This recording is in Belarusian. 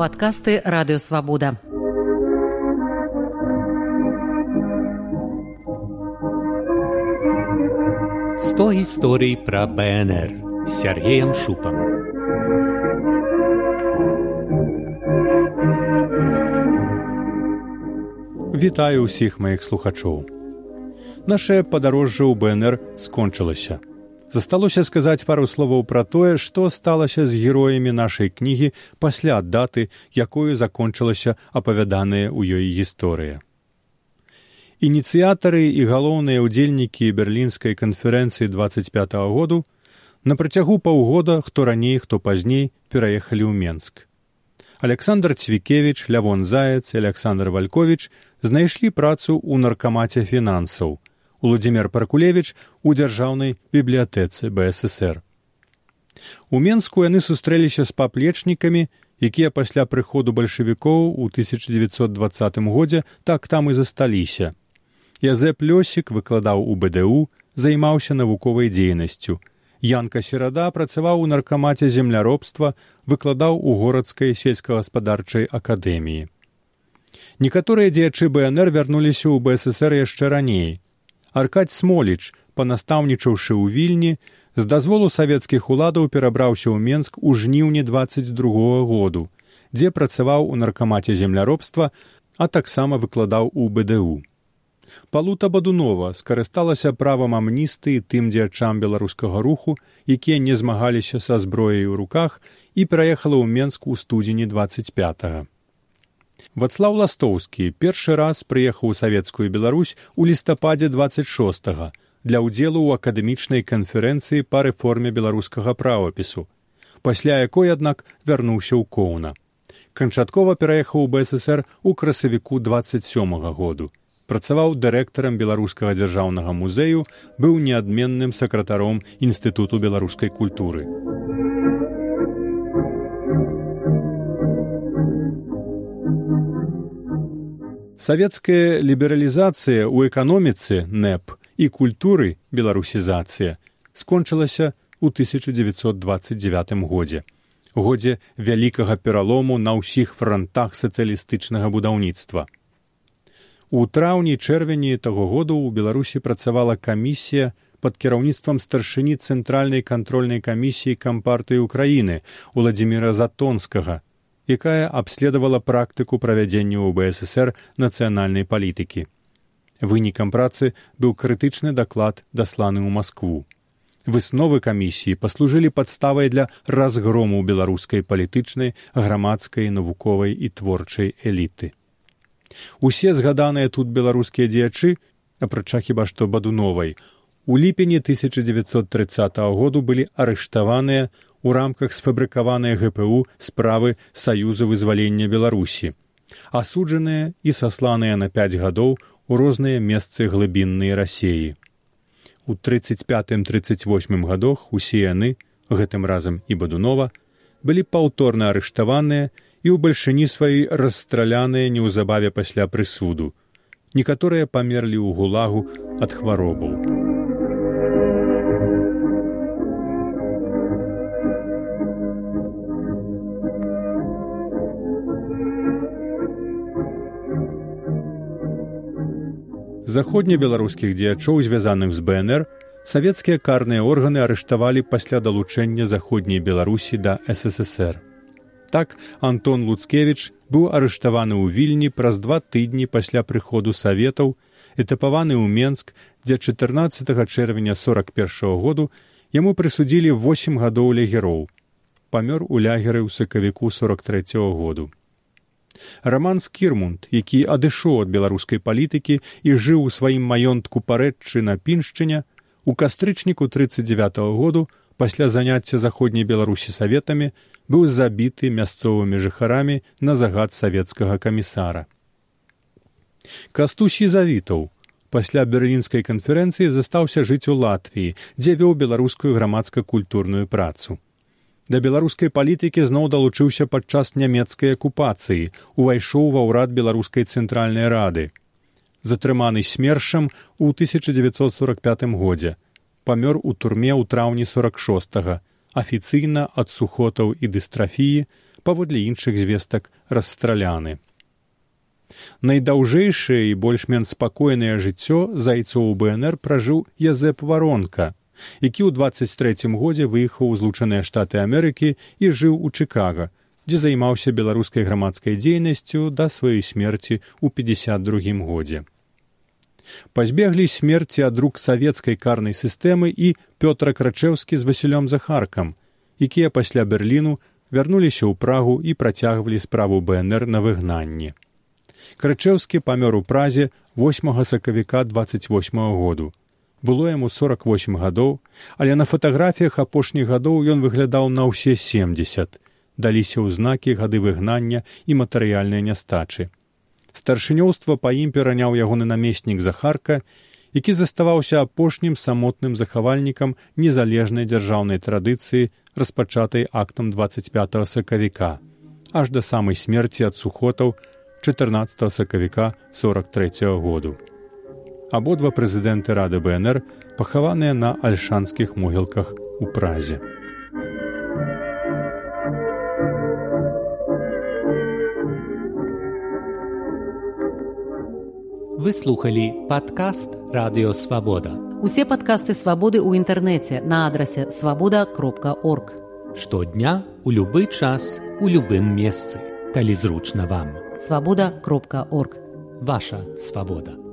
падкасты радыёвабода. Сто гісторый пра БНР з Сергеем Шупам. Вітаю ўсіх маіх слухачоў. Нашае падарожжа ў БНР скончылася. Засталося сказаць пару словаў пра тое, што сталася з героямі нашай кнігі пасля даты, якою закончылася апавяданая ў ёй гісторыя. Ініцыятары і галоўныя ўдзельнікі берлінскай канферэнцыі 25 -го году на працягу паўгода, хто раней, хто пазней пераехалі ў Менск. Александр Цвікевіч, Лявон Заяц, Александр Вальковіч знайшлі працу ў наркамаце фінансаў. Уладзімир Паркулевіч у дзяржаўнай бібліятэцы БССР. У Менску яны сустрэліся з паплечнікамі, якія пасля прыходу бальшавікоў у 1920 годзе так там і засталіся. Язэп Лёсік выкладаў у БДУ, займаўся навуковай дзейнасцю. Янка серада працаваў у наркамаце земляробства, выкладаў у горадскай сельскагаспадарчай акадэміі. Некаторыя дзеячы БНР вярнуліся ў БССР яшчэ раней. Аркадь Смоліч, панастаўнічаўшы ў вільні, з дазволу савецкіх уладаў перабраўся ў Менск у жніўні 22 -го году, дзе працаваў у наркамаце земляробства, а таксама выкладаў у БДУ. Палута Бадунова скарысталася правам амністыі тым дзячам беларускага руху, якія не змагаліся са зброяй у руках і пераехала ў Менск у студзені 25. -го. Вацлаў ластоўскі першы раз прыехаў у савецкую Беларусь у лістападзе 26 для ўдзелу ў акадэмічнай канферэнцыі па рэформе беларускага правапісу, пасля якой, аднак вярнуўся ў коўна. Канчаткова пераехаў у БССР у красавіку 27 -го году працаваў дырэктарам беларускага дзяржаўнага музею быў неадменным сакратаром інстытуту беларускай культуры савецкая лібералізацыя ў эканоміцы нэп і культуры беларусізацыя скончылася ў 1929 годзе. Годзе вялікага пералому на ўсіх франтах сацыялістычнага будаўніцтва. У траўні чэрвені таго году ў беларусі працавала камісія пад кіраўніцтвам старшыні цэнтральнай кантрольнай камісіі кампартыі ўкраіны владимира затонскага якая абследавала практыку правядзення ў бсср нацыянальнай палітыкі. Вынікам працы быў крытычны даклад дасланы ў москву высновы камісіі паслужылі падставай для разгрому беларускай палітычнай грамадскай навуковай і творчай эліты. Усе згаданыя тут беларускія дзеячы, апрача хіба што бадуновай, у ліпені 1930 году былі арыштаваныя ў рамках сфабрыкаваныя ГПУ справы саюза вызвалення беларусі асуджаныя і сасланыя на пяць гадоў у розныя месцы глыбіннай рассеі у тридцать пятым тридцать восьмым годах усе яны гэтым разам і бадунова былі паўторна арыштаваныя і ў бальшыні сваёй расстраляныя неўзабаве пасля прысуду. Некаторыя памерлі ў гулагу ад хваробаў. Заходнебеларускіх дзеячоў, звязаных з БНР, савецкія карныя органы арыштавалі пасля далучэння заходняй Беларусі да ССР. Так Антон Луцкевіч быў арыштаваны ў вільні праз два тыдні пасля прыходу саветаў, этапаваны ў Менск, дзе 14 чэрвеня 41 -го году яму прысудзілі восем гадоў лягероў. памёр у лягеры ў сакавіку 43 -го году. Раман Скірмунд, які адышоў ад беларускай палітыкі і жыў у сваім маёнтку парэччы на піншчыне, у кастрычніку 39 -го году пасля заняцця заходняй беларусі саветамі быў забіты мясцовымі жыхарамі на загад савецкага камісара. Кастусі завітаў пасля берлінскай канферэнцыі застаўся жыць у латвіі, дзе вёў беларускую грамадска-культурную працу. Да беларускай палітыкі зноў далучыўся падчас нямецкай акупацыі, увайшоў ва ўрад беларускай цэнтральнай рады. Затрыманы смершам у 1945 годзе памёр у турме ў траўні 46 афіцыйна ад сухотаў і дыстрафіі паводле іншых звестак расстраляны. Найдаўжэйшае і больш-менш спакойнае жыццё зайцоў БНР пражыў Язэп варонка, які ў 23 годзе выехаў у злучаныя штаты Амерыкі і жыў у Чыкага, дзе займаўся беларускай грамадскай дзейнасцю да сваёй смерці ў 52 годзе. Пазбеглі смерці ад рук савецкай карнай сістэмы і Пётра Крачэўскі з Васілём Захаркам, якія пасля Берліну вярнуліся ў прагу і працягвалі справу БНР на выгнанні. Крачэўскі памёр у празе 8 сакавіка 28 году. Было яму 48 гадоў, але на фатаграфіях апошніх гадоў ён выглядаў на ўсе 70. Даліся ўзнакі гады выгнання і матэрыяльнай нястачы. Старшынёўства па ім пераняў ягоны намеснік Захарка, які заставаўся апошнім самотным захавальнікам незалежнай дзяржаўнай традыцыі, распачатай актам 25 сакавіка, аж да самай смерці ад сухотаў 14 сакавіка 43 -го году. Абодва прэзідэнты рады БНР пахаваныя на альшанскіх могілках у празе. Вы слухали падкаст радыёвабода. Усе падкасты свабоды ў інтэрнэце на адрасе свабода кропка орг. Штодня у любы час у любым месцы, калі зручна вам. Свабода кропка орг. Ваша свабода.